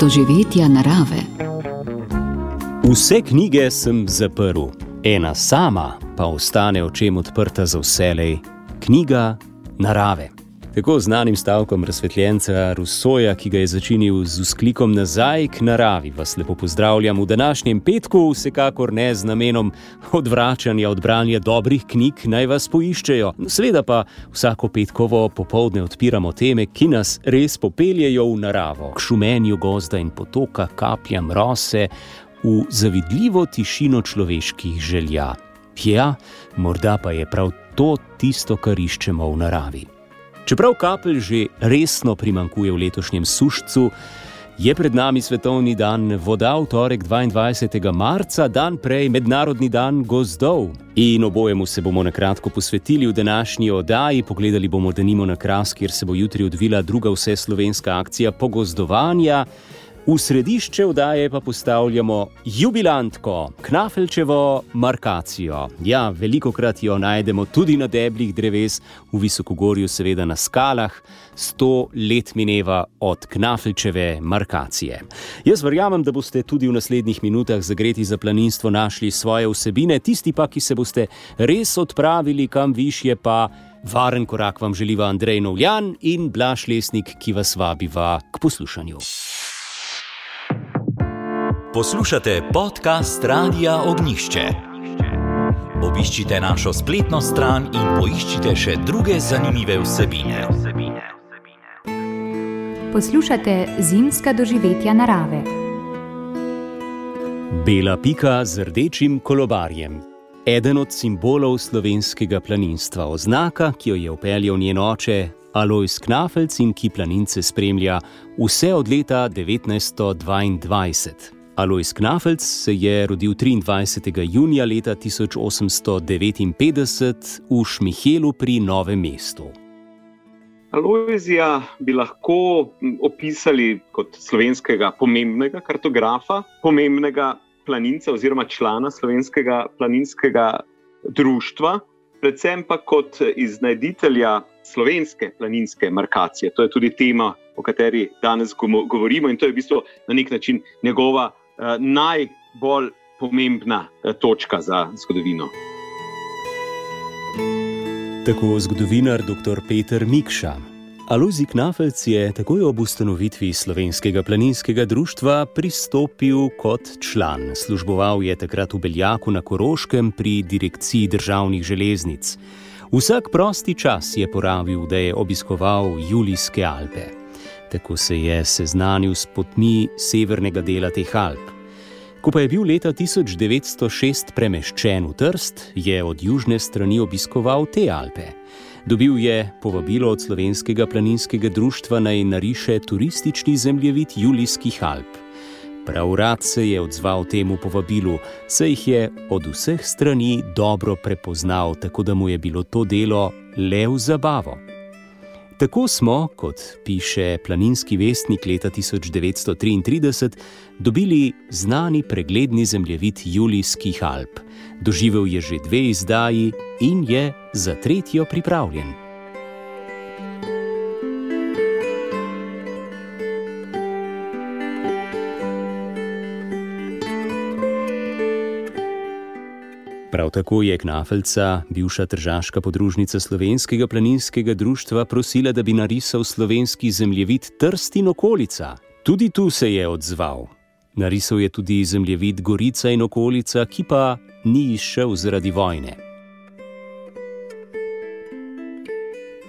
doživetja narave. Vse knjige sem zaprl, ena sama pa ostane očem odprta za vselej: knjiga narave. Tako znanim stavkom razsvetljenca Rusoja, ki ga je začinil z usklikom nazaj k naravi, vas lepo pozdravljam v današnjem petku, vsekakor ne z namenom odvračanja od branja dobrih knjig, naj vas poiščejo. Sveda pa vsako petkovo popovdne odpiramo teme, ki nas res popeljejo v naravo, k šumenju gozda in potoka, kapljam rose, v zavidljivo tišino človeških želja. Ja, morda pa je prav to tisto, kar iščemo v naravi. Čeprav kapelj že resno primankuje v letošnjem sušcu, je pred nami svetovni dan voda v torek 22. marca, dan prej mednarodni dan gozdov. In obojemu se bomo na kratko posvetili v današnji oddaji. Pogledali bomo, da nimo na kras, kjer se bo jutri odvila druga vseslovenska akcija pogozdovanja. V središče vdaje pa postavljamo jubilantko, knafelčevo markacijo. Ja, veliko krat jo najdemo tudi na deblih dreves, v Visokogorju, seveda na skalah. Sto let mineva od knafelčeve markacije. Jaz verjamem, da boste tudi v naslednjih minutah zagreti za planinstvo našli svoje vsebine, tisti pa, ki se boste res odpravili kam višje, pa varen korak vam želiva Andrej Novljan in Blaš Lesnik, ki vas vabiva k poslušanju. Poslušate podcast Radia Ognišče. Obiščite našo spletno stran in poiščite še druge zanimive vsebine. Poslušate zimska doživetja narave. Bela pika z rdečim kolobarjem. Eden od simbolov slovenskega planinstva, oznaka, ki jo je upeljal njen oče Alois Knafelc in ki planince spremlja vse od leta 1922. Alois Knafelc se je rodil 23. junija leta 1859 v Šmihelu pri Novem mestu. Aloizija bi lahko opisali kot slovenskega pomembnega kartografa, pomembnega planinca oziroma člana slovenskega planinskega društva, predvsem pa kot iznajditelja slovenske planinske markacije. To je tudi tema, o kateri danes govorimo, in to je v bistvu na nek način njegova najbolj pomembna uh, točka za zgodovino. Tako zgodovinar dr. Peter Mikša. Aluzi Knafelc je takoj ob ustanovitvi slovenskega planinskega društva pristopil kot član. Služboval je takrat v Beljaku na Koroškem pri direkciji državnih železnic. Vsak prosti čas je porabil, da je obiskoval Julijske Alpe. Tako se je seznanil s potmi severnega dela teh Alp. Ko pa je bil leta 1906 premeščen v Trst, je od južne strani obiskoval te Alpe. Dobil je povabilo od slovenskega planinskega društva naj nariše turistični zemljevid Julijskih Alp. Prav rad se je odzval temu povabilu, saj jih je od vseh strani dobro prepoznal, tako da mu je bilo to delo le v zabavo. Tako smo, kot piše planinski vestnik leta 1933, dobili znani pregledni zemljevid Julijskih Alp. Doživel je že dve izdaji in je za tretjo pripravljen. Prav tako je Knafelca, bivša tržaška podružnica slovenskega planinskega društva, prosila, da bi narisal slovenski zemljevid Trst in okolica. Tudi tu se je odzval. Narisal je tudi zemljevid Gorica in okolica, ki pa ni izšel zaradi vojne.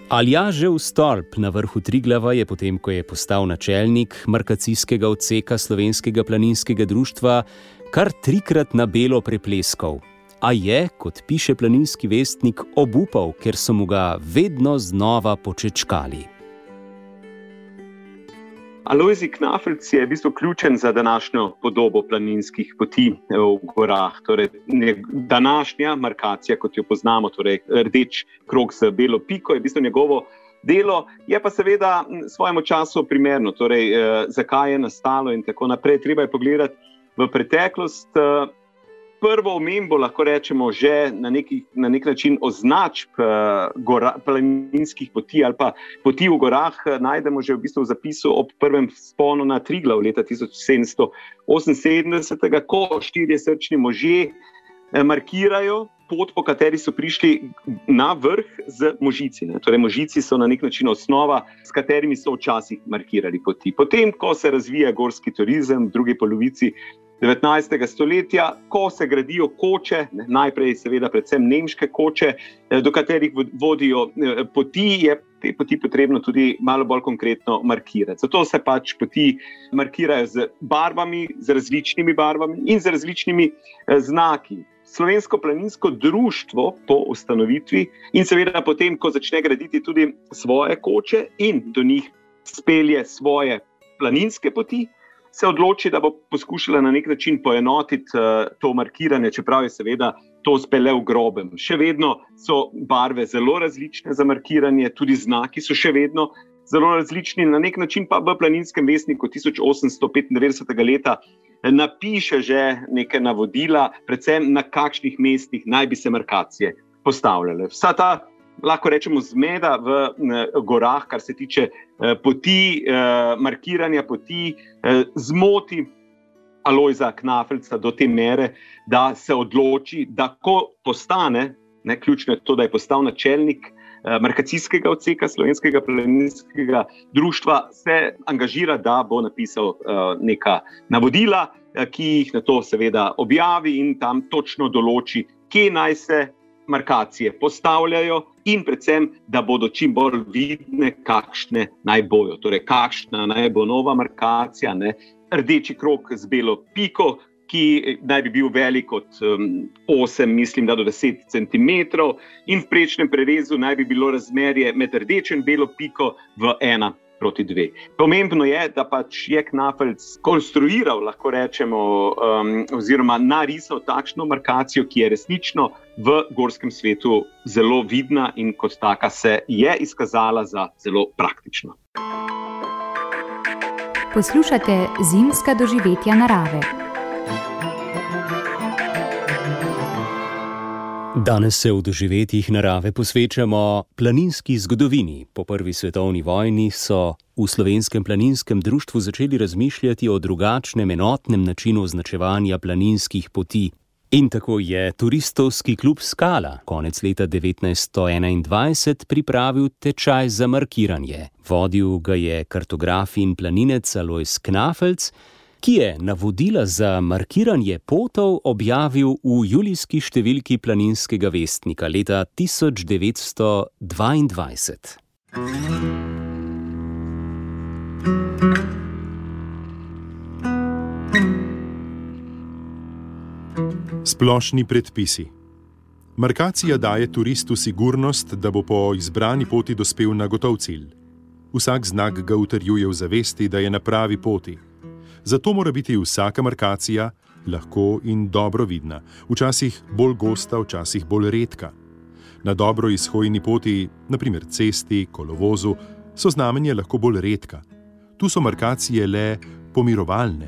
Aljažev stolp na vrhu Triglava je potem, ko je postal načelnik markacijskega odseka slovenskega planinskega društva, kar trikrat na belo prepleskal a je, kot piše planinski vestnik, obupal, ker so mu ga vedno znova počečkali. Alojzi Knafelc je v bistvu ključen za današnjo podobo planinskih poti v gorah. Torej, današnja markacija, kot jo poznamo, torej rdeč krog z belo piko, je v bistvu njegovo delo, je pa seveda svojemu času primerno, torej, eh, zakaj je nastalo in tako naprej. Treba je pogledati v preteklost. Eh, prvo omembo, lahko rečemo, že na, neki, na nek način označb uh, planinskih poti ali pa poti v gorah, uh, najdemo že v, bistvu v zapisu ob prvem sponu na Triglav leta 1778, ko štirje srčni možje uh, markirajo pot, po kateri so prišli na vrh z možici. Ne. Torej, možici so na nek način osnova, s katerimi so včasih markirali poti. Potem, ko se razvija gorski turizem v drugi polovici 19. stoletja, ko se gradijo koče, najprej, seveda, predvsem nemške koče, eh, do katerih vodijo eh, poti, je te poti potrebno tudi malo bolj konkretno markirati. Zato se pač poti markirajo z barvami, z različnimi barvami in z različnimi eh, znaki. Slovensko planinsko društvo po ustanovitvi in seveda potem, ko začne graditi tudi svoje koče in do njih spelje svoje planinske poti, se odloči, da bo poskušala na nek način poenotiti uh, to markiranje, čeprav je seveda to uspele v grobem. Še vedno so barve zelo različne za markiranje, tudi znaki so še vedno zelo različni. Na nek način pa v planinskem vestniku 1895. leta napiše že neke navodila, predvsem na kakšnih mestih naj bi se markacije postavljale. Vsa ta lahko rečemo, zmeda v gorah, kar se tiče eh, poti, eh, markiranja poti, eh, zmoti Alojza Knafelca do te mere, da se odloči, da ko postane, ne, ključno je to, da je postal načelnik. Markacijskega odseka slovenskega planinskega društva se angažira, da bo napisal uh, neka navodila, ki jih na to, seveda, objavi in tam točno določi, kje naj se markacije postavljajo, in predvsem, da bodo čim bolj vidne, kakšne naj bojo. Torej, kakšna naj bo nova markacija, ne? rdeči krok z belo piko. Ki naj bi bil velik od um, 8, mislim, do 10 cm, in v prečnem prerezu naj bi bilo razmerje med rdečim in belo piko v 1 proti dve. Pomembno je, da pač je Knafelc konstruiral, lahko rečemo, um, oziroma narisal takšno markacijo, ki je resnično v gorskem svetu zelo vidna in kot taka se je izkazala za zelo praktično. Poslušate zimska doživetja narave. Danes se v doživetjih narave posvečamo planinski zgodovini. Po prvi svetovni vojni so v slovenskem planinskem društvu začeli razmišljati o drugačnem enotnem načinu označevanja planinskih poti. In tako je turistovski klub Skala konec leta 1921 pripravil tečaj za markiranje. Vodil ga je kartograf in planinec Alois Knafelc ki je navodila za markiranje potov objavil v julijski številki planinskega vestnika leta 1922. Splošni predpisi. Markacija daje turistu sigurnost, da bo po izbrani poti dospel na gotov cilj. Vsak znak ga utrjuje v zavesti, da je na pravi poti. Zato mora biti vsaka markacija lahko in dobro vidna, včasih bolj gosta, včasih bolj redka. Na dobro izhojni poti, naprimer cesti, kolovozu, so znamenje lahko bolj redka. Tu so markacije le pomirovalne.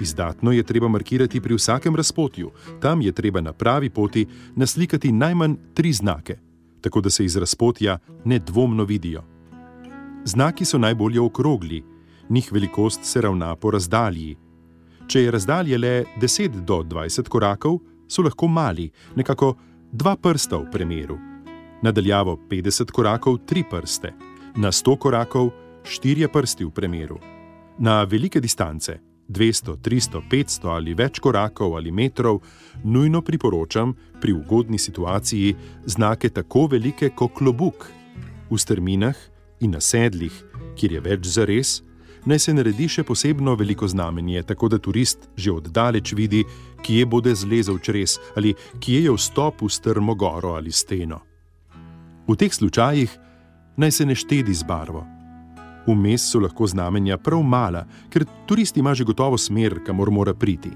Izdatno je treba markirati pri vsakem razpotju, tam je treba na pravi poti naslikati najmanj tri znake, tako da se iz razpotja nedvomno vidijo. Znaki so najbolje okrogli, njih velikost se ravna po razdalji. Če je razdalje le 10 do 20 korakov, so lahko mali, nekako dva prsta v premeru. Nadaljavo 50 korakov, tri prste, na 100 korakov, štirje prsti v premeru. Na velike distance, 200, 300, 500 ali več korakov ali metrov, nujno priporočam pri ugodni situaciji znake tako velike kot klobuk. V strminah in na sedlih, kjer je več zares, naj se naredi še posebno veliko znamenje, tako da turist že oddaleč vidi, kje bo zlezel čez ali kje je vstop v strmo goro ali steno. V teh slučajih naj se ne štedi z barvo. Vmes so lahko znamenja prav mala, ker turist ima že gotovo smer, kamor mora priti.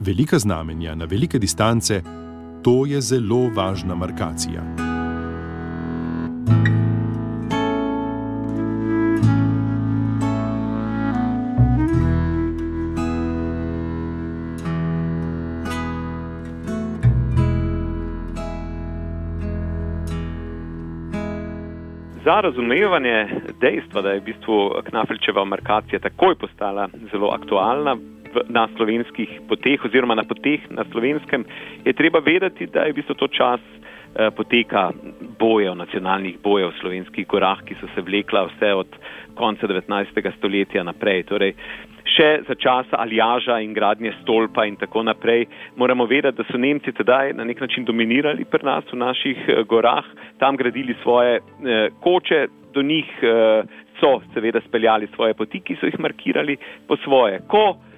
Velika znamenja na velike distance, to je zelo važna markacija. Za razumevanje dejstva, da je v bistvu Knafelčeva markacija takoj postala zelo aktualna na slovenskih poteh oziroma na poteh na slovenskem, je treba vedeti, da je v bistvu to čas eh, poteka bojev, nacionalnih bojev v slovenskih gorah, ki so se vlekla vse od konca 19. stoletja naprej. Torej, še za časa aljaža in gradnje stolpa in tako naprej. Moramo vedeti, da so Nemci tedaj na nek način dominirali pri nas v naših eh, gorah, tam gradili svoje eh, koče, do njih eh, so seveda speljali svoje poti, ki so jih markirali po svoje. Ko eh,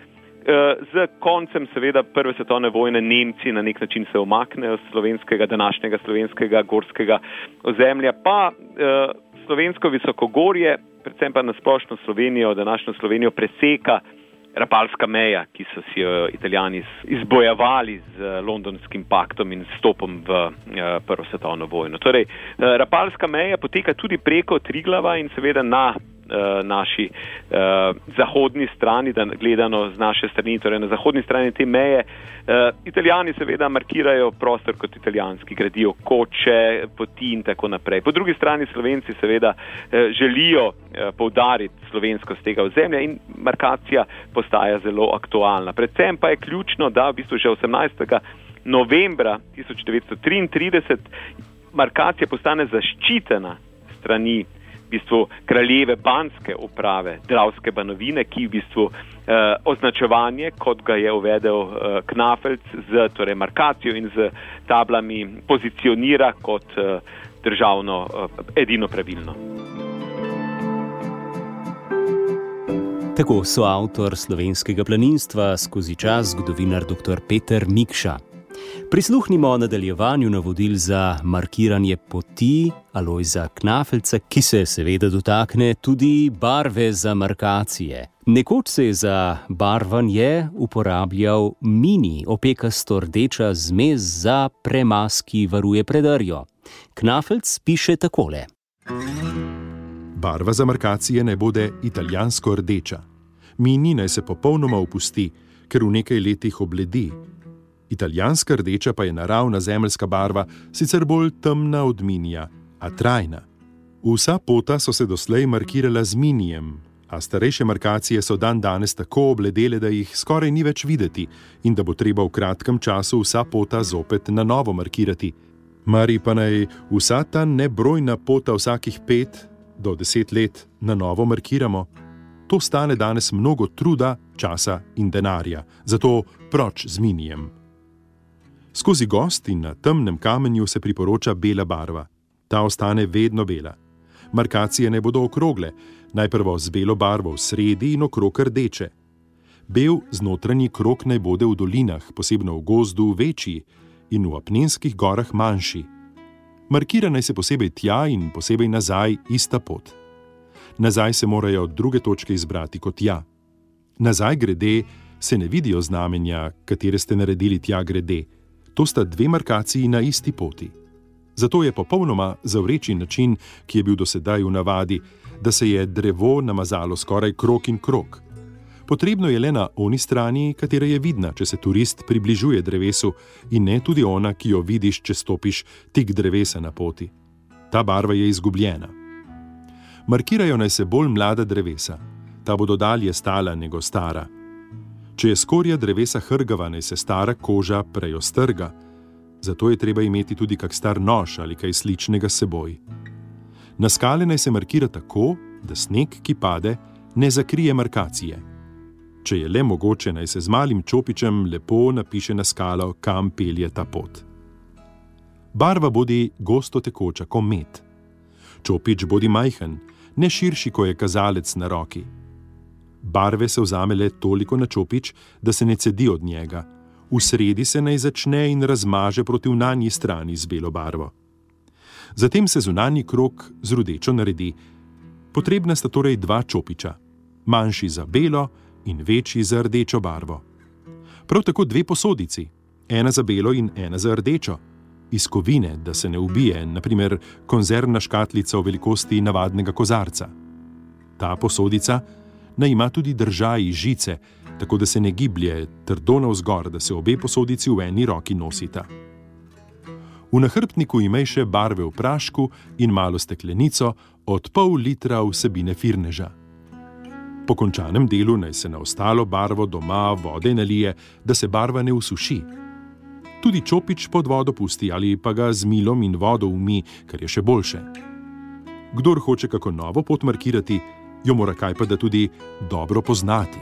z koncem seveda prve svetovne vojne Nemci na nek način se omaknejo z slovenskega, današnjega slovenskega gorskega ozemlja, pa eh, slovensko visokogorje predvsem pa na splošno Slovenijo, današnjo Slovenijo preseka rapalska meja, ki so si jo italijani izbojevali z londonskim paktom in stopom v eh, Prvo svetovno vojno. Torej, eh, rapalska meja poteka tudi preko Triglava in seveda na naši uh, zahodni strani, da gledano z naše strani, torej na zahodni strani te meje. Uh, italijani seveda markirajo prostor kot italijanski, gradijo koče, poti in tako naprej. Po drugi strani slovenci seveda uh, želijo uh, poudariti slovenskost tega ozemlja in markacija postaja zelo aktualna. Predvsem pa je ključno, da v bistvu že 18. novembra 1933 markacija postane zaščitena strani bistvu kraljeve banske uprave Dravske banovine, ki v bistvu eh, označevanje, kot ga je uvedel eh, Knafelc z torej, markacijo in z tablami, pozicionira kot eh, državno eh, edino pravilno. Tako so avtor slovenskega planinstva skozi čas zgodovinar dr. Peter Mikša. Prisluhnimo nadaljevanju navodil za markiranje poti Alojza Knafelca, ki se seveda dotakne tudi barve za markacije. Nekoč se je za barvanje uporabljal mini opekasto rdeča zmez za premaz, ki varuje predarjo. Knafelc piše takole. Barva za markacije ne bo italijansko rdeča. Mini naj se popolnoma opusti, ker v nekaj letih obledi Italijanska rdeča pa je naravna zemeljska barva, sicer bolj temna od minija, a trajna. Vsa pota so se doslej markirala z minijem, a starejše markacije so dan danes tako obledele, da jih skoraj ni več videti in da bo treba v kratkem času vsa pota zopet na novo markirati. Mari pa naj vsa ta nebrojna pota vsakih pet do deset let na novo markiramo. To stane danes mnogo truda, časa in denarja, zato proč z minijem. Skozi gost in na temnem kamenju se priporoča bela barva. Ta ostane vedno bela. Markacije ne bodo okrogle, najprej z belo barvo v sredi in okrog rdeče. Bel znotranji krok naj bode v dolinah, posebno v gozdu, večji in v apnenskih gorah manjši. Markira naj se posebej tja in posebej nazaj ista pot. Nazaj se morajo druge točke izbrati kot ja. Nazaj grede se ne vidijo znamenja, katere ste naredili tja grede. To sta dve markaciji na isti poti. Zato je popolnoma zavreči način, ki je bil do sedaj v navadi, da se je drevo namazalo skoraj krok in krok. Potrebno je le na oni strani, katera je vidna, če se turist približuje drevesu, in ne tudi ona, ki jo vidiš, če stopiš tik drevesa na poti. Ta barva je izgubljena. Markirajo naj se bolj mlada drevesa, ta bodo dalje stala nego stara. Če je skorja drevesa hrgava, naj se stara koža prej ostrga, zato je treba imeti tudi kak star nož ali kaj sličnega s seboj. Na skale naj se markira tako, da sneg, ki pade, ne zakrije markacije. Če je le mogoče, naj se z malim čopičem lepo napiše na skalo, kam pelje ta pot. Barva bodi gosto tekoča, kot med. Čopič bodi majhen, ne širši, kot je kazalec na roki. Barve se vzame le toliko na čopič, da se ne cedi od njega, v sredi se naj začne in razmaže proti unanji strani z belo barvo. Zatem se zunanji krok z rudečo naredi. Potrebna sta torej dva čopiča, manjši za belo in večji za rdečo barvo. Prav tako dve posodici, ena za belo in ena za rdečo, iz kovine, da se ne ubije, naprimer konzervna škatlica v velikosti navadnega kozarca. Ta posodica naj ima tudi držaji žice, tako da se ne giblje trdo navzgor, da se obe posodici v eni roki nosita. V nahrbtniku imej še barve v prašku in malo steklenico, od pol litra vsebine firneža. Po končanem delu naj se na ostalo barvo doma vode nalije, da se barva ne usuši. Tudi čopič pod vodo pusti ali pa ga z milom in vodo umi, kar je še boljše. Kdor hoče kako novo pot markirati, jo mora kaj pa da tudi dobro poznati.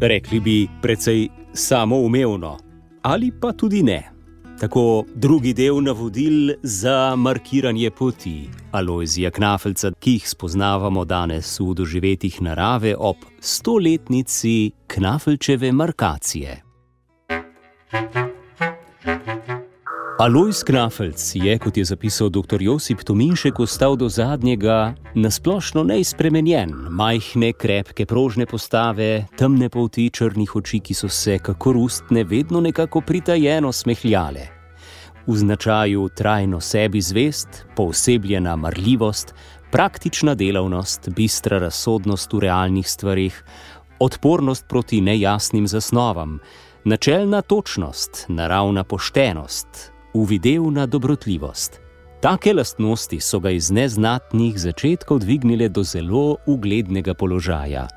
Rekli bi precej samoumevno, ali pa tudi ne. Tako drugi del navodil za markiranje poti Alojzija Knafelca, ki jih spoznavamo danes v doživetih narave ob stoletnici Knafelčeve markacije. Alojz Knafelc je, kot je zapisal dr. Josip Tominšek, ostal do zadnjega nasplošno neizpremenjen. Majhne, krepke, prožne postave, temne polti črnih oči, ki so se, kako rustne, vedno nekako pritajeno smehljale. V značaju trajno sebi zvest, posebljena marljivost, praktična delavnost, bistra razsodnost v realnih stvarih, odpornost proti nejasnim zasnovam, načelna točnost, naravna poštenost, uvidevna dobrotljivost. Take lastnosti so ga iz neznatnih začetkov dvignile do zelo uglednega položaja.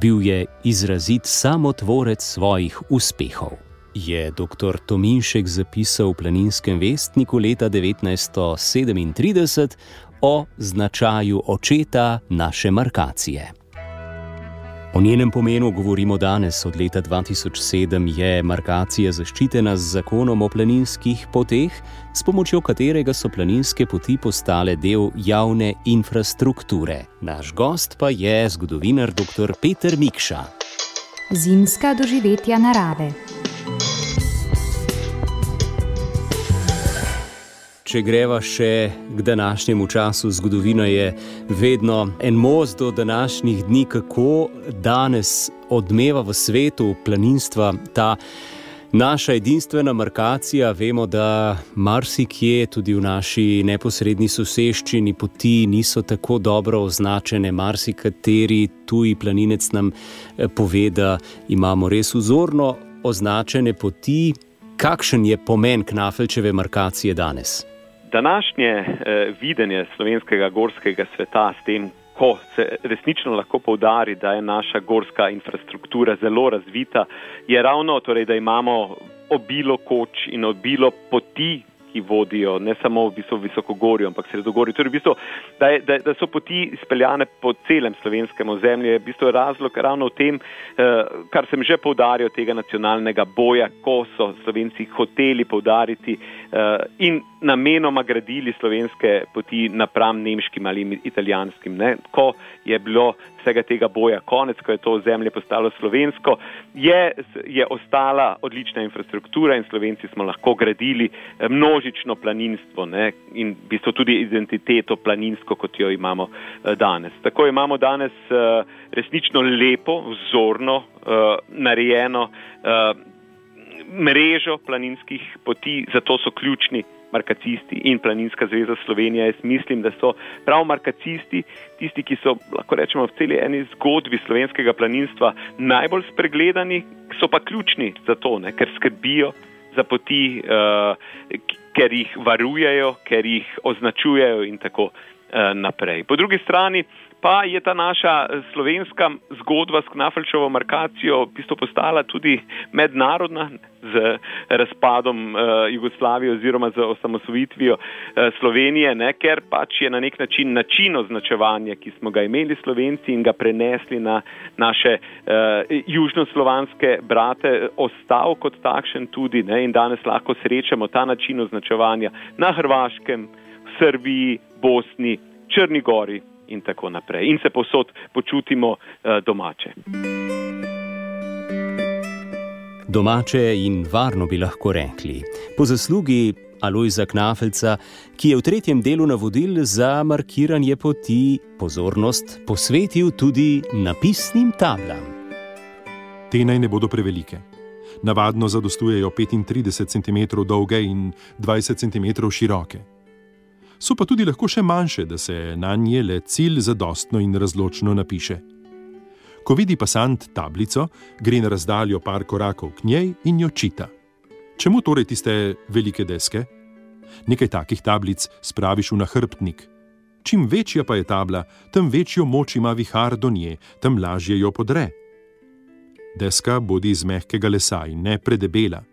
Bil je izrazit samotvorec svojih uspehov. Je dr. Tominšek zapisal v Planinskem vestniku leta 1937 o značaju očeta naše markacije. O njenem pomenu govorimo danes. Od leta 2007 je markacija zaščitena z zakonom o planinskih poteh, s pomočjo katerega so planinske poti postale del javne infrastrukture. Naš gost pa je zgodovinar dr. Peter Mikša. Zimska doživetja narave. Če greva še k današnjemu času, zgodovina je vedno en most do današnjih dni, kako danes odmeva v svetu planinstva ta naša edinstvena markacija. Vemo, da marsikje, tudi v naši neposrednji soseščini, poti niso tako dobro označene. Marsikateri tuji planinec nam eh, pove, da imamo res vzorno označene poti. Kakšen je pomen Knafelčeve markacije danes? Današnje eh, videnje slovenskega gorskega sveta s tem, ko se resnično lahko povdari, da je naša gorska infrastruktura zelo razvita, je ravno torej, da imamo obilo koč in obilo poti, ki vodijo ne samo v bistvu visokogorju, ampak sredogorju. Torej, v bistvu, da, je, da, da so poti izpeljane po celem slovenskem ozemlju, je v bistvu razlog ravno v tem, eh, kar sem že povdaril, tega nacionalnega boja, ko so Slovenci hoteli povdariti in namenoma gradili slovenske poti napram nemškim ali italijanskim. Ne? Ko je bilo vsega tega boja konec, ko je to ozemlje postalo slovensko, je, je ostala odlična infrastruktura in Slovenci smo lahko gradili eh, množično planinstvo ne? in v bistvu tudi identiteto planinsko, kot jo imamo eh, danes. Tako imamo danes eh, resnično lepo, vzorno, narejeno mrežo planinskih poti, zato so ključni markacisti in Planinska zveza Slovenije. Jaz mislim, da so prav markacisti tisti, ki so, lahko rečemo, v celi eni zgodbi slovenskega planinstva najbolj spregledani, so pa ključni za to, ne, ker skrbijo za poti, uh, ker jih varujejo, ker jih označujejo in tako uh, naprej. Po drugi strani, pa je ta naša eh, slovenska zgodba s Knafelčevo markacijo v bistvu postala tudi mednarodna z razpadom uh, Jugoslavije oziroma z osamosvojitvijo uh, Slovenije, ne, ker pač je na nek način način označevanja, ki smo ga imeli Slovenci in ga prenesli na naše uh, južnoslovanske brate, ostal kot takšen tudi ne, in danes lahko srečamo ta način označevanja na Hrvaškem, Srbiji, Bosni, Črnigori in tako naprej. In se posod počutimo uh, domače. Domače in varno bi lahko rekli. Po zaslugi Alojza Knafelca, ki je v tretjem delu navodil za markiranje poti pozornost posvetil tudi napisnim tablam. Te naj ne bodo prevelike. Navadno zadostujejo 35 cm dolge in 20 cm široke so pa tudi lahko še manjše, da se na nje le cilj zadostno in razločno napiše. Ko vidi pasant tablico, gre na razdaljo par korakov k njej in jo čita. Čemu torej tiste velike deske? Nekaj takih tablic spraviš v nahrbtnik. Čim večja pa je tabla, tem večjo moč ima vihar do nje, tem lažje jo podre. Deska bodi iz mehkega lesa in ne predebela.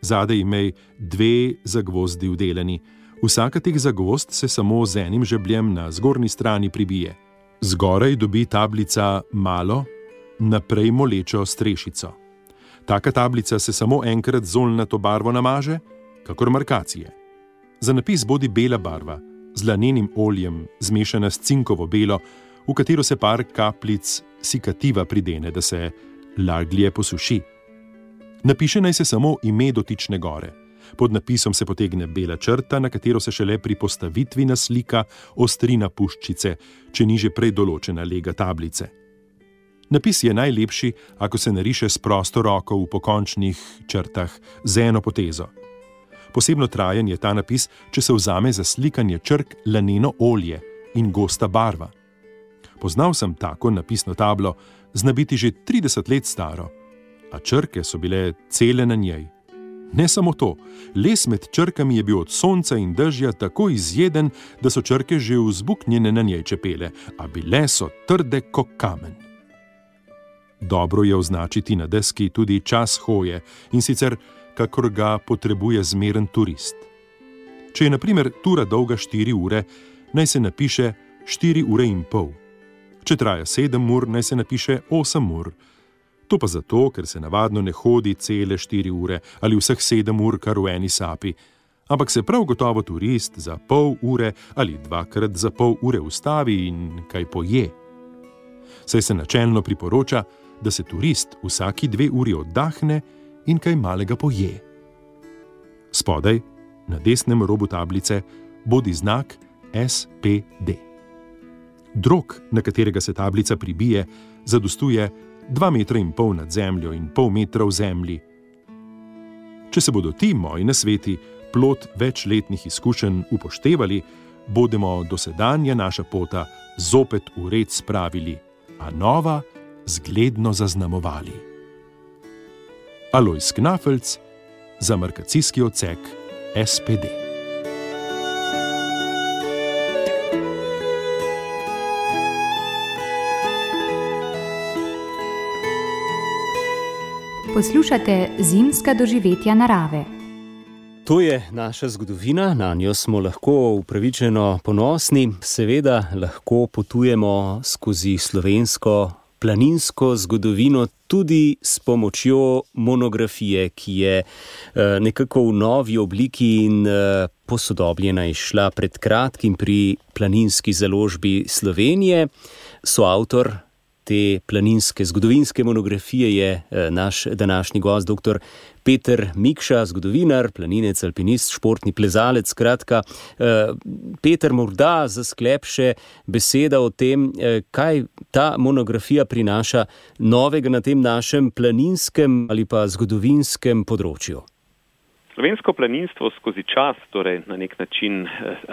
Zadaj imej dve zagvozdi vdeleni, vsaka teh zagvozd se samo z enim žebljem na zgornji strani pribije. Zgoraj dobi tablica malo, naprej molečo strešico. Taka tablica se samo enkrat z olnato barvo namaže, kakor markacije. Za napis bodi bela barva, z lanenim oljem, zmešana s cinkovo belo, v katero se par kapljic sikativa pridene, da se laglje posuši. Napiše naj se samo ime dotične gore. Pod napisom se potegne bela črta, na katero se šele pri postavitvi naslika ostrina puščice, če ni že prej določena lega tablice. Napis je najlepši, ako se nariše s prosto roko v pokončnih črtah z eno potezo. Posebno trajen je ta napis, če se vzame za slikanje črk laneno olje in gosta barva. Poznal sem tako napisno tablo, zna biti že 30 let staro, a črke so bile cele na njej. Ne samo to, les med črkami je bil od sonca in dežja tako izjeden, da so črke že vzbuknjene na njej čepele, a bile so trde kot kamen. Dobro je označiti na deski tudi čas hoje in sicer, kakor ga potrebuje zmeren turist. Če je na primer tura dolga 4 ure, naj se napiše 4 ure in pol. Če traja 7 ur, naj se napiše 8 ur. To pa zato, ker se navadno ne hodi cele 4 ure ali vseh 7 ur kar v eni sapi, ampak se prav gotovo turist za pol ure ali dvakrat za pol ure ustavi in kaj poje. Saj se načelno priporoča, da se turist vsaki dve uri oddahne in kaj malega poje. Spodaj, na desnem robu tablice, bodi znak SPD. Drog, na katerega se tablica pribije, zadostuje 2,5 m nad zemljo in pol metra v zemlji. Če se bodo ti moji nasveti, plot večletnih izkušenj, upoštevali, bomo dosedanja naša pota zopet v red spravili, a nova zgledno zaznamovali. Alojs Knafelc za markacijski odsek SPD. Poslušate zimska doživetja narave. To je naša zgodovina, na njo smo lahko upravičeno ponosni. Seveda lahko potujemo skozi slovensko planinsko zgodovino tudi s pomočjo monografije, ki je eh, nekako v novi obliki in eh, posodobljena išla pred kratkim pri planinski založbi Slovenije. So avtor te planinske zgodovinske monografije je eh, naš današnji gost, dr. Peter Mikša, zgodovinar, planinec, alpinist, športni plezalec. Skratka, eh, Peter, morda za sklep še beseda o tem, eh, kaj ta monografija prinaša novega na tem našem planinskem ali pa zgodovinskem področju. Slovensko planinstvo skozi čas, torej na nek način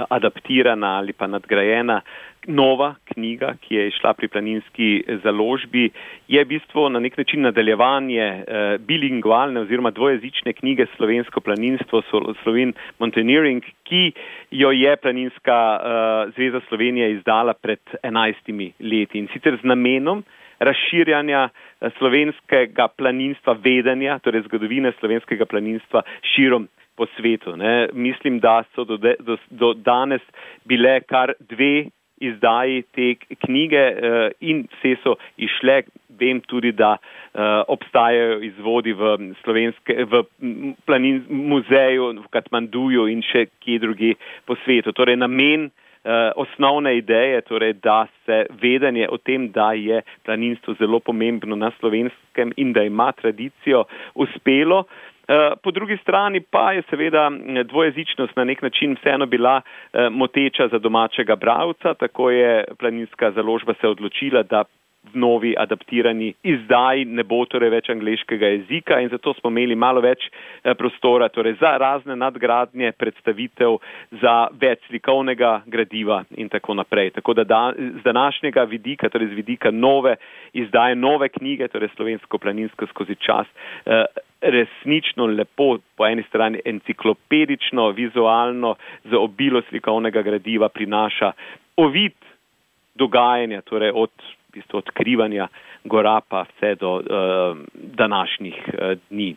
adaptirana ali pa nadgrajena, nova knjiga, ki je išla pri planinski založbi, je v bistvu na nek način nadaljevanje eh, bilingualne oziroma dvojezične knjige Slovensko planinstvo, Sloven Mountaineering, ki jo je Planinska eh, zveza Slovenije izdala pred enajstimi leti in sicer z namenom razširjanja eh, slovenskega planinstva vedenja, torej zgodovine slovenskega planinstva širom svetu. Mislim, da so do, de, do, do danes bile kar dve izdaji te knjige uh, in vse so išle. Vem tudi, da uh, obstajajo izvodi v, v planin, muzeju v Katmanduju in še kje druge po svetu. Torej, namen uh, osnovne ideje, torej, da se vedenje o tem, da je planinstvo zelo pomembno na slovenskem in da ima tradicijo, uspelo. Eh, po drugi strani pa je seveda dvojezičnost na nek način vseeno bila eh, moteča za domačega bravca, tako je planinska založba se odločila, da v novi adaptirani izdaji ne bo torej več angliškega jezika in zato smo imeli malo več eh, prostora torej za razne nadgradnje, predstavitev, za več slikovnega gradiva in tako naprej. Tako da, da z današnjega vidika, torej z vidika nove izdaje, nove knjige, torej slovensko planinsko skozi čas, resnično lepo, po eni strani enciklopedično, vizualno, z obilo slikovnega gradiva prinaša ovid dogajanja, torej od v bistvu, odkrivanja gora pa vse do uh, današnjih uh, dni.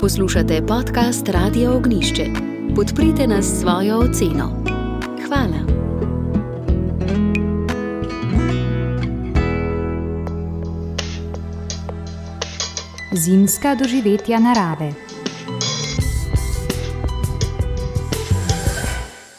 Poslušate podcast Radio Ognišče. Podprite nas s svojo oceno. Hvala. Zimska doživetja narave.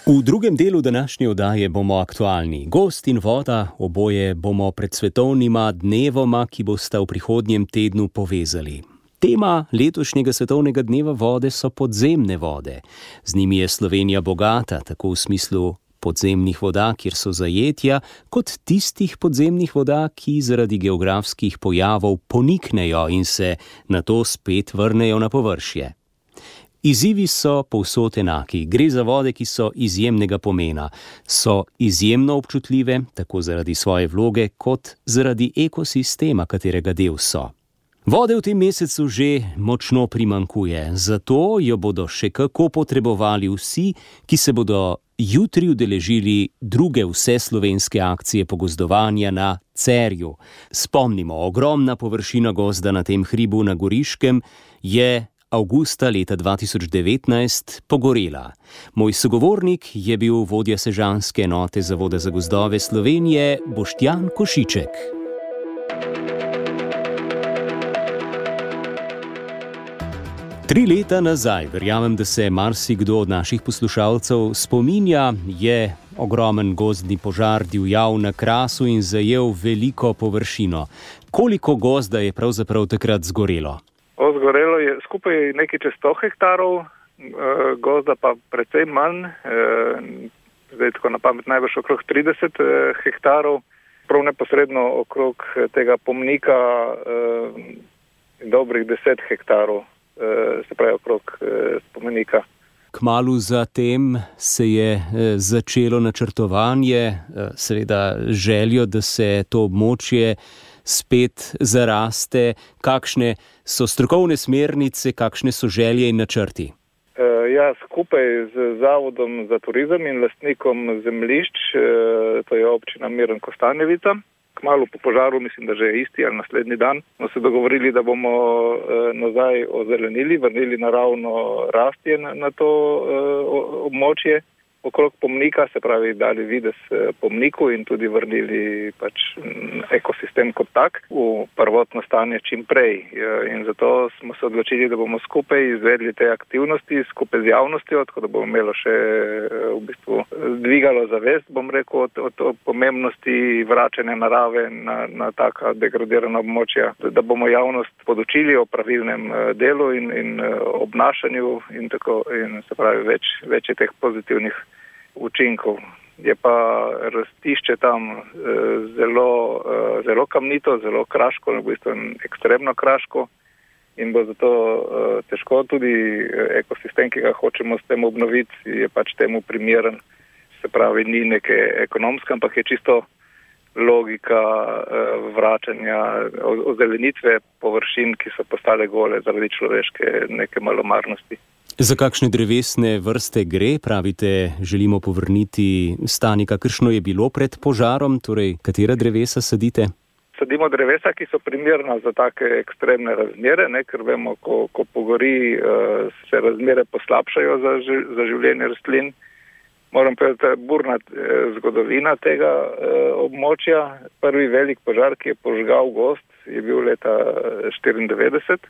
V drugem delu današnje oddaje bomo aktualni. Gost in voda, oboje bomo pred svetovnima dnevoma, ki bosta v prihodnjem tednu povezali. Tema letošnjega svetovnega dneva vode so podzemne vode. Z njimi je Slovenija bogata, tako v smislu podzemnih voda, kjer so zajetja, kot tistih podzemnih voda, ki zaradi geografskih pojavov poniknejo in se na to spet vrnejo na površje. Izzivi so povsod enaki. Gre za vode, ki so izjemnega pomena, so izjemno občutljive, tako zaradi svoje vloge, kot zaradi ekosistema, katerega del so. Vode v tem mesecu že močno primankuje, zato jo bodo še kako potrebovali vsi, ki se bodo jutri udeležili druge vse slovenske akcije pogozdovanja na Cerju. Spomnimo, ogromna površina gozda na tem hribu na Goriškem je avgusta leta 2019 pogorela. Moj sogovornik je bil vodja sežanske enote Zavoda za gozdove Slovenije Boštjan Košiček. Tri leta nazaj, verjamem, da se marsikdo od naših poslušalcev spominja, je ogromen gozdni požar divjal na krasu in zajel veliko površino. Koliko gozda je pravzaprav takrat zgorelo? Zgorelo je skupaj nekaj čez 100 hektarov, eh, gozda pa precej manj, eh, zdaj tako na pamet največ okrog 30 eh, hektarov, prav neposredno okrog tega pomnika dobrih 10 hektarov, se pravi okrog spomenika. Kmalu zatem se je začelo načrtovanje, seveda željo, da se to območje spet zaraste, kakšne so strokovne smernice, kakšne so želje in načrti? Uh, ja, skupaj z Zavodom za turizem in lastnikom zemljišč, uh, to je občina Miren Kostanjevica, kmalo po požaru, mislim, da že je isti ali naslednji dan, smo se dogovorili, da bomo uh, nazaj ozelenili, vrnili naravno rastje na, na to območje okrog pomnika, se pravi, dali vides eh, pomniku in tudi vrnili pač mm, ekosistem kot tak v prvotno stanje čim prej. In zato smo se odločili, da bomo skupaj izvedli te aktivnosti, skupaj z javnostjo, tako da bomo imelo še eh, v bistvu dvigalo zavest, bom rekel, od, od, od pomembnosti vračanja narave na, na taka degradirana območja, da bomo javnost podočili o pravilnem eh, delu in, in obnašanju in tako, in se pravi, več, več je teh pozitivnih učinkov. Je pa rastišče tam eh, zelo, eh, zelo kamnito, zelo kraško, v bistvu ekstremno kraško in bo zato eh, težko tudi ekosistem, ki ga hočemo s tem obnoviti, je pač temu primeren. Se pravi, ni neke ekonomske, ampak je čisto logika vračanja, ozelenitve površin, ki so postale gole zaradi človeške neke malomarnosti. Za kakšne drevesne vrste gre, pravite, želimo povrniti stanje, kakršno je bilo pred požarom, torej katera drevesa sadite? Sadimo drevesa, ki so primerna za take ekstremne razmere, ne, ker vemo, ko, ko pogori, uh, se razmere poslabšajo za, za življenje rastlin. Moram povedati, da je burna uh, zgodovina tega uh, območja. Prvi velik požar, ki je požgal gost, je bil leta 1994.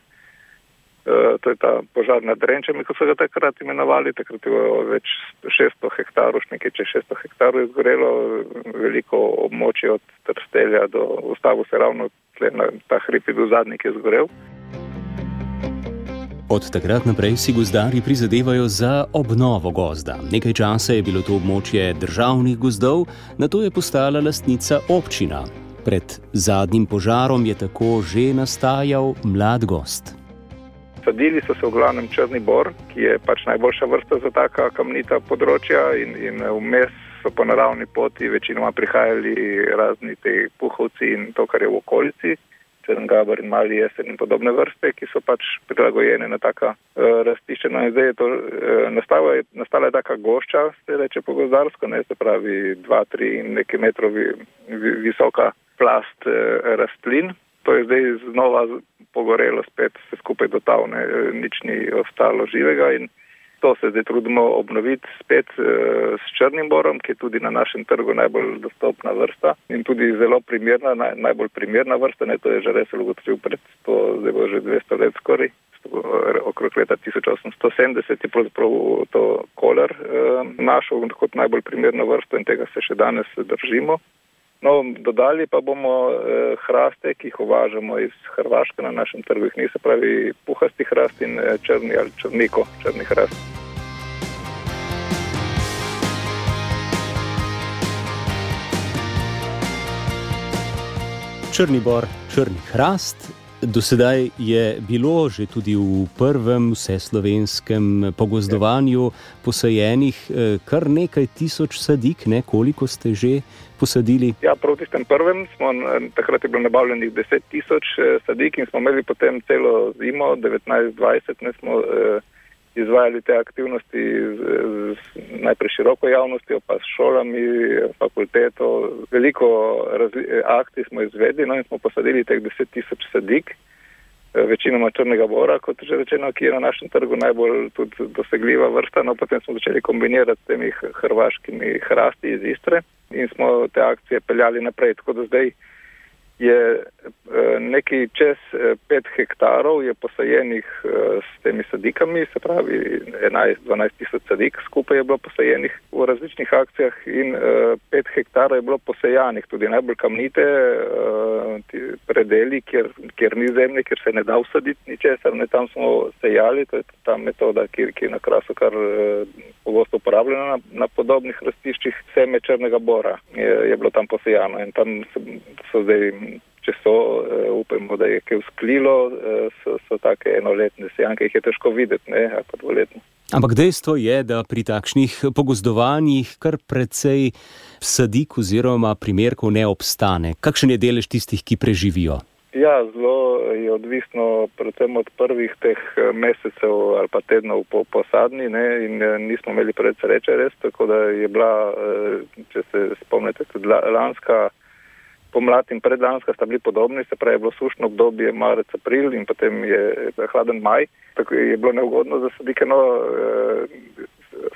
Eh, to je ta požar nad Renčami, ko so ga takrat imenovali, takrat je bilo več 600 hektarov, nekaj čez 600 hektarov je zgorelo, veliko območje od Trstelja do ustavu se ravno na ta hrib je bil zadnji, ki je zgorel. Od takrat naprej si gozdari prizadevajo za obnovo gozda. Nekaj časa je bilo to območje državnih gozdov, na to je postala lastnica občina. Pred zadnjim požarom je tako že nastajal mlad gost. Sadili so se v glavnem črni bor, ki je pač najboljša vrsta za taka kamnita področja in, in vmes so po naravni poti večinoma prihajali razni te puhovci in to, kar je v okolici, črngabar in mali jesen in podobne vrste, ki so pač prilagojene na taka uh, rastišča. No zdaj je to, uh, nastala, je, nastala je taka gošča, se reče po gozdarsko, ne se pravi dva, tri in nekaj metrov vi, vi, visoka plast uh, rastlin. To je zdaj znova pogorelo, spet se skupaj dotavne, nič ni ostalo živega in To se zdaj trudimo obnoviti spet uh, s črnim borom, ki je tudi na našem trgu najbolj dostopna vrsta in tudi zelo primerna, naj, najbolj primerna vrsta. Ne, to je že res ugotovil pred 100, zdaj bo že 200 let skoraj, okrog leta 1870 je pravzaprav to koler uh, našel kot najbolj primerno vrsto in tega se še danes držimo. No, dodali pa bomo eh, hraste, ki jih uvažamo iz Hrvaške na našem trgu, ni se pravi puhasti hrast in eh, črni ali črniko, črni hrast. Črni bor, črni hrast, Do sedaj je bilo že tudi v prvem vseslovenskem pogozdovanju posajenih eh, kar nekaj tisoč sadik, ne? koliko ste že posadili? Ja, proti tem prvem smo takrat je bilo nabavljenih 10 tisoč eh, sadik in smo imeli potem celo zimo, 19-20, ne smo eh, izvajali te aktivnosti z, z najprej široko javnostjo, pa s šolami, fakulteto. Veliko akcij smo izvedli no, in smo posadili teh 10 tisoč sadik, eh, večinoma črnega bora, kot že rečeno, ki je na našem trgu najbolj dosegljiva vrsta. No, potem smo začeli kombinirati s temi hrvaškimi hrasti iz Istre in smo te akcije peljali naprej. Tako da zdaj je eh, nekaj čez 5 eh, hektarov je posajenih eh, s temi sadikami, se pravi 11-12 tisoč sadik skupaj je bilo posajenih v različnih akcijah in 5 hektarov je bilo posajanih, tudi najbolj kamnite predeli, kjer, kjer ni zemlje, kjer se ne da usaditi ničesar, ne tam smo sejali, to je ta metoda, ki, ki je na krasu kar pogosto uporabljena na, na podobnih rastiščih, seme črnega bora je, je bilo tam posejano in tam so, so zdaj če so, uh, upajmo, da je kaj vzklilo, uh, so, so take enoletne sejanke, jih je težko videti, ne, ali pa dvoletne. Ampak dejstvo je, da pri takšnih pogozdovanjih kar precej sadik oziroma primerkov ne obstane. Kakšen je delež tistih, ki preživijo? Ja, zelo je odvisno predvsem od prvih teh eh, mesecev ali pa tednov po posadni ne, in nismo imeli preveč sreče res, tako da je bila, če se spomnite, tudi lanska pomlad in predlanska sta bili podobni, se pravi, je bilo sušno obdobje marec, april in potem je hladen maj, tako je bilo neugodno za sadike. No, eh,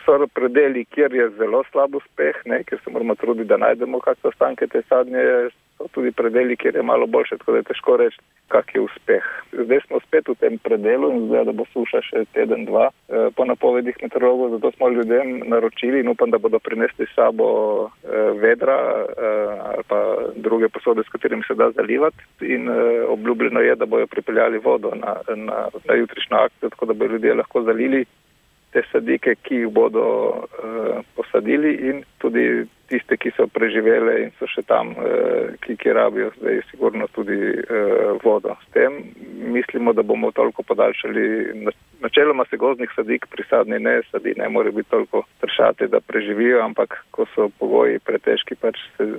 so predeli, kjer je zelo slab uspeh, ne, ker se moramo truditi, da najdemo kakšne ostanke te sadnje, so tudi predeli, kjer je malo boljše, tako da je težko reči, kak je uspeh. Zdaj smo spet v tem predelu in zdaj, da bo suša še teden, dva eh, po napovedih meteorologov, zato smo ljudem naročili in upam, da bodo prinesli sabo eh, vedra ali pa druge posode, s katerimi se da zalivati in obljubljeno je, da bojo pripeljali vodo na, na, na jutrišnjo akcijo, tako da bo ljudje lahko zalili te sadike, ki jih bodo uh, posadili in tudi tiste, ki so preživele in so še tam, uh, ki, ki rabijo zdaj sigurno tudi uh, vodo. S tem mislimo, da bomo toliko podaljšali. Načeloma se gozdnih sadik pri sadni ne sadi, ne more biti toliko tršate, da preživijo, ampak ko so pogoji pretežki, pač se,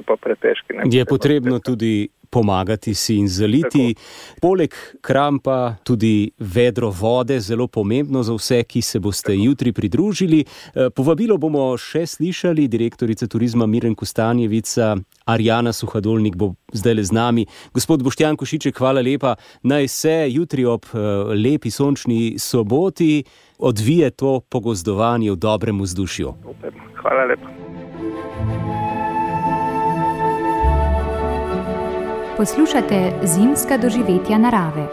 so pa pretežki. Ne, je potrebno tudi pomagati si in zaliti. Tako. Poleg krampa tudi vedro vode, zelo pomembno za vse, ki se boste Tako. jutri pridružili. Eh, povabilo bomo še slišali, direktorica turizma Miren Kostanjevica, Arjana Suhadolnik bo zdaj le z nami. Gospod Boštjan Košiček, hvala lepa. Naj se jutri ob eh, lepi sončni soboti odvije to pogozdovanje v dobrem vzdušju. Hvala lepa. Poslušate zimska doživetja narave.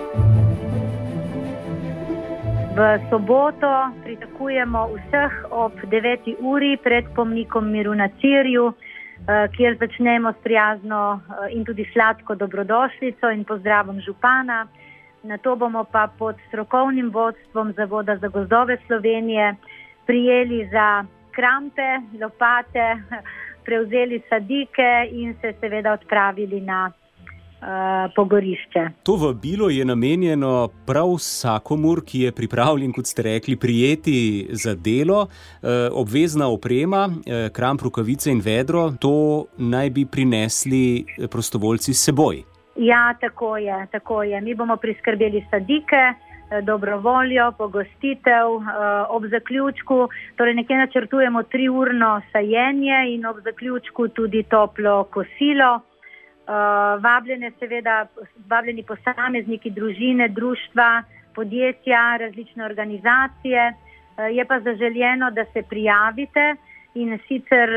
V soboto pritakujemo vseh ob 9. uri pred pomnikom miru na Cirju, eh, kjer začnemo s prijazno eh, in tudi sladko dobrodošlico in pozdravom župana. Na to bomo pa pod strokovnim vodstvom Zavoda za gozdove Slovenije prijeli za krampe, lopate, prevzeli sadike in se seveda odpravili na pogorišče. To vabilo je namenjeno prav vsakomur, ki je pripravljen, kot ste rekli, prijeti za delo. Obvezna oprema, kram, rukavice in vedro, to naj bi prinesli prostovoljci s seboj. Ja, tako je, tako je. Mi bomo priskrbeli sadike, dobro voljo, pogostitev ob zaključku. Torej, nekje načrtujemo tri urno sajenje in ob zaključku tudi toplo kosilo. Vabljene, seveda, vabljeni posamezniki, družine, društva, podjetja, različne organizacije. Je pa zaželjeno, da se prijavite in sicer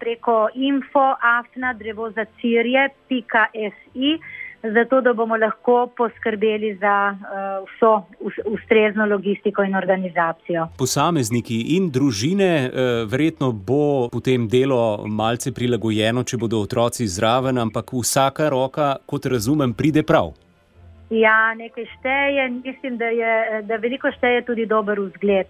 preko info.afna.drevozacirje.si zato da bomo lahko poskrbeli za uh, vso ustrezno logistiko in organizacijo. Posamezniki in družine, uh, verjetno bo potem delo malce prilagojeno, če bodo otroci zraven, ampak vsaka roka, kot razumem, pride prav. Ja, nekaj šteje, mislim, da, je, da veliko šteje tudi dober vzgled.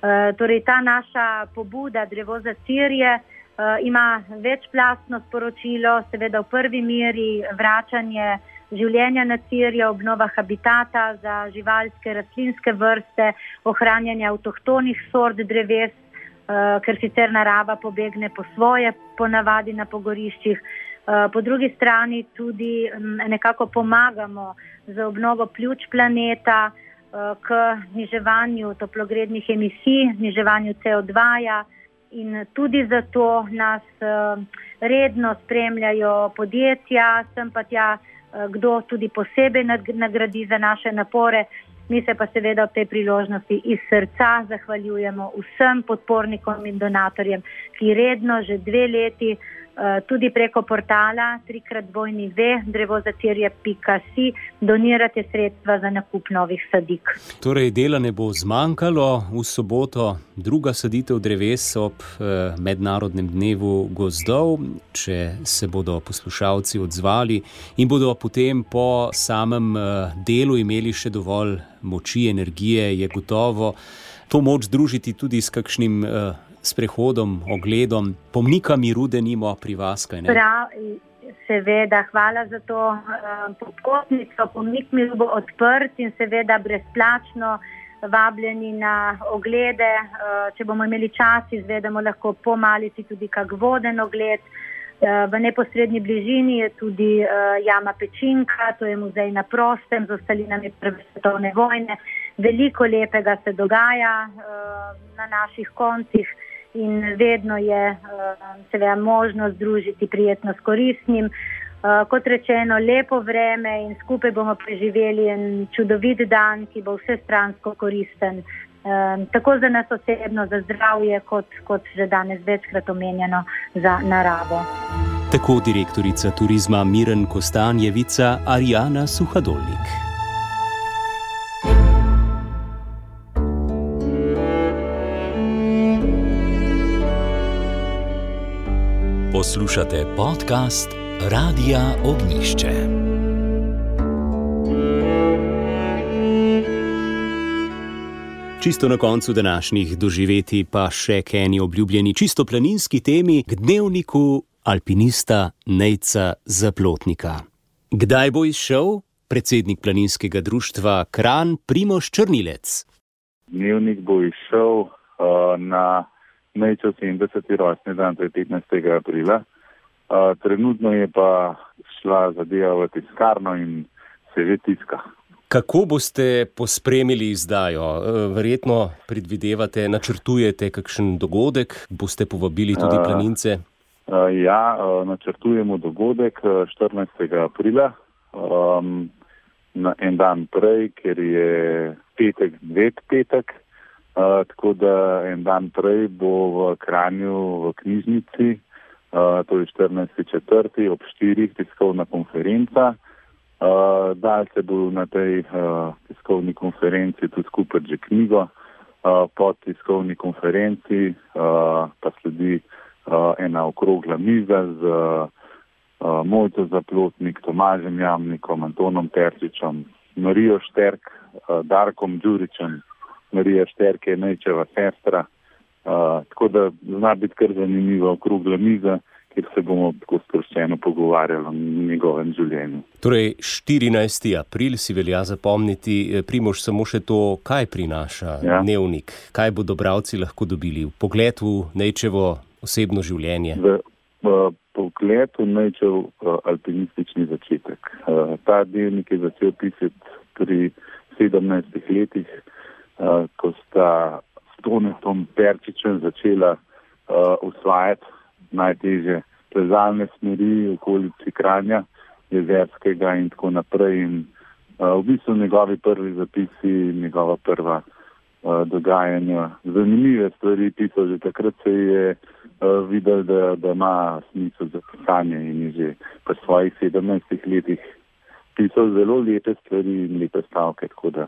Uh, torej, ta naša pobuda, drevo za Sirije, uh, ima večplastno sporočilo, seveda v prvi meri vračanje življenja na Sirijo, obnova habitata za živalske, rastlinske vrste, ohranjanje avtohtonih sort dreves, uh, ker sicer narava pobegne po svoje, ponavadi na pogoriščih. Uh, po drugi strani tudi um, nekako pomagamo za obnovo pljuč planeta, uh, k zniževanju toplogrednih emisij, zniževanju CO2. -ja. In tudi zato nas redno spremljajo podjetja, sem pa tja uh, Eh, kdo tudi posebej nagradi za naše napore. Mi se pa seveda v tej priložnosti iz srca zahvaljujemo vsem podpornikom in donatorjem, ki redno že dve leti Eh, tudi preko portala trikrat dvojni ve, drevozatirje.si, donirate sredstva za nakup novih sadik. Torej, dela ne bo zmanjkalo v soboto, druga saditev dreves ob eh, Mednarodnem dnevu gozdov, če se bodo poslušalci odzvali in bodo potem po samem eh, delu imeli še dovolj moči, energije, je gotovo to moč združiti tudi s kakšnim. Eh, sprehodom, ogledom, pomnika miru, da nimo pri vas. Prav, seveda, hvala za to uh, popotnico. Pomnik miru bo odprt in seveda brezplačno. Vabljeni na oglede, eh, če bomo imeli čas, izvedemo lahko po malici tudi kak voden ogled. Eh, v neposrednji bližini je tudi jama Pečinka, to je muzej na prostem z ostalinami prve svetovne vojne. Veliko lepega se dogaja na naših koncih in vedno je eh, seveda možno združiti prijetno s koristnim. Eh, kot rečeno, lepo vreme in skupaj bomo preživeli en čudovit dan, ki bo vse stransko koristen. Eh, tako za nas osebno, za zdravje, kot, kot že danes večkrat omenjeno, za naravo. Tako direktorica turizma Miren Kostanjevica Arijana Suhadolnik. Poslušate podkast Radia Ognišče. Čisto na koncu današnjih doživeti pa še k eni obljubljeni čisto planinski temi, k dnevniku alpinista Nejca Zaplotnika. Kdaj bo izšel predsednik planinskega društva Kran Primoš Črnilec? Dnevnik bo izšel uh, na Mejčev 70. rojstni dan, to je 15. aprila. Uh, trenutno je pa šla zadeva v tiskarno in se že tiska. Kako boste pospremili izdajo? Verjetno predvidevate, načrtujete kakšen dogodek, boste povabili tudi planince? Uh, uh, ja, uh, načrtujemo dogodek 14. aprila, um, en dan prej, ker je petek, dvet petek tako da en dan prej bo v Kranju v knjižnici, uh, to je 14.4. ob 4. tiskovna konferenca. Uh, Dal se bo na tej uh, tiskovni konferenci tudi skupaj že knjigo. Uh, po tiskovni konferenci uh, pa sledi uh, ena okrogla miza z uh, Mojco Zaplotnik, Tomažem Jamnikom, Antonom Terčičem, Marijo Šterk, uh, Darkom Đuričem, Marija Šterke, Nejčeva sestra. Uh, tako da zna biti kar zanimiva okrogla miza kjer se bomo tako sproščeno pogovarjali o njegovem življenju. Torej, 14. april si velja zapomniti, eh, primož samo še to, kaj prinaša ja. dnevnik, kaj bodo bravci lahko dobili v pogled v Nečevo osebno življenje. V, v pogled v Nečev uh, alpinistični začetek. Uh, ta dnevnik je začel pisati pri 17 letih, uh, ko sta s Tonetom Perčičem začela uh, usvajati najteže plezalne smeri v okolici Kranja, jezerskega in tako naprej. In, uh, v bistvu njegovi prvi zapisi, njegova prva uh, dogajanja, zanimive stvari pisal, že takrat se je uh, videl, da, da ima smisel za pisanje in je že po svojih 17 letih pisal zelo lepe stvari in lepe stavke, tako da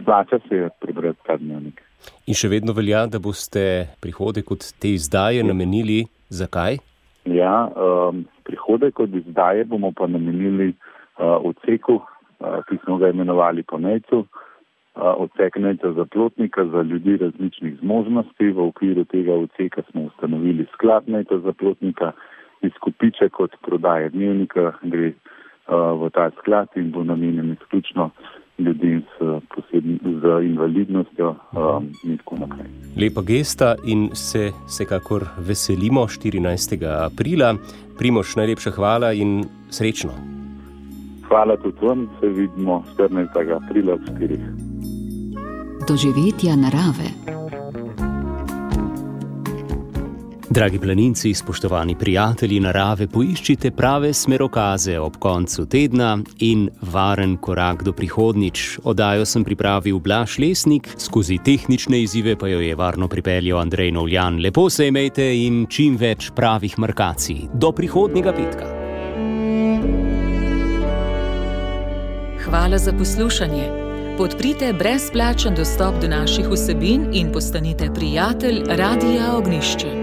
splača se prebrati ta dnevnik. In še vedno velja, da boste prihodek od te izdaje namenili zakaj? Ja, um, prihodek od izdaje bomo pa namenili uh, odseku, uh, ki smo ga imenovali po Nejcu, uh, odsek Nejca za plotnika za ljudi različnih zmožnosti. V okviru tega odseka smo ustanovili sklad Nejca za plotnika, izkupiček od prodaje dnevnika gre v ta sklad in bo namenjen izključno ljudi s, posebni, z invalidnostjo um, in tako naprej. Lepa gesta in se vsekakor veselimo 14. aprila. Primoš, najlepša hvala in srečno. Hvala tudi vam, se vidimo 14. aprila ob 4. Doživetja narave. Dragi planinci, spoštovani prijatelji narave, poiščite prave smerokaze ob koncu tedna in varen korak do prihodnič. Odajo sem pripravil Blaž Lesnik, skozi tehnične izzive pa jo je varno pripeljal Andrej Novljan. Lepo se imejte in čim več pravih markacij. Do prihodnjega petka. Hvala za poslušanje. Podprite brezplačen dostop do naših vsebin in postanite prijatelj Radia Ognišče.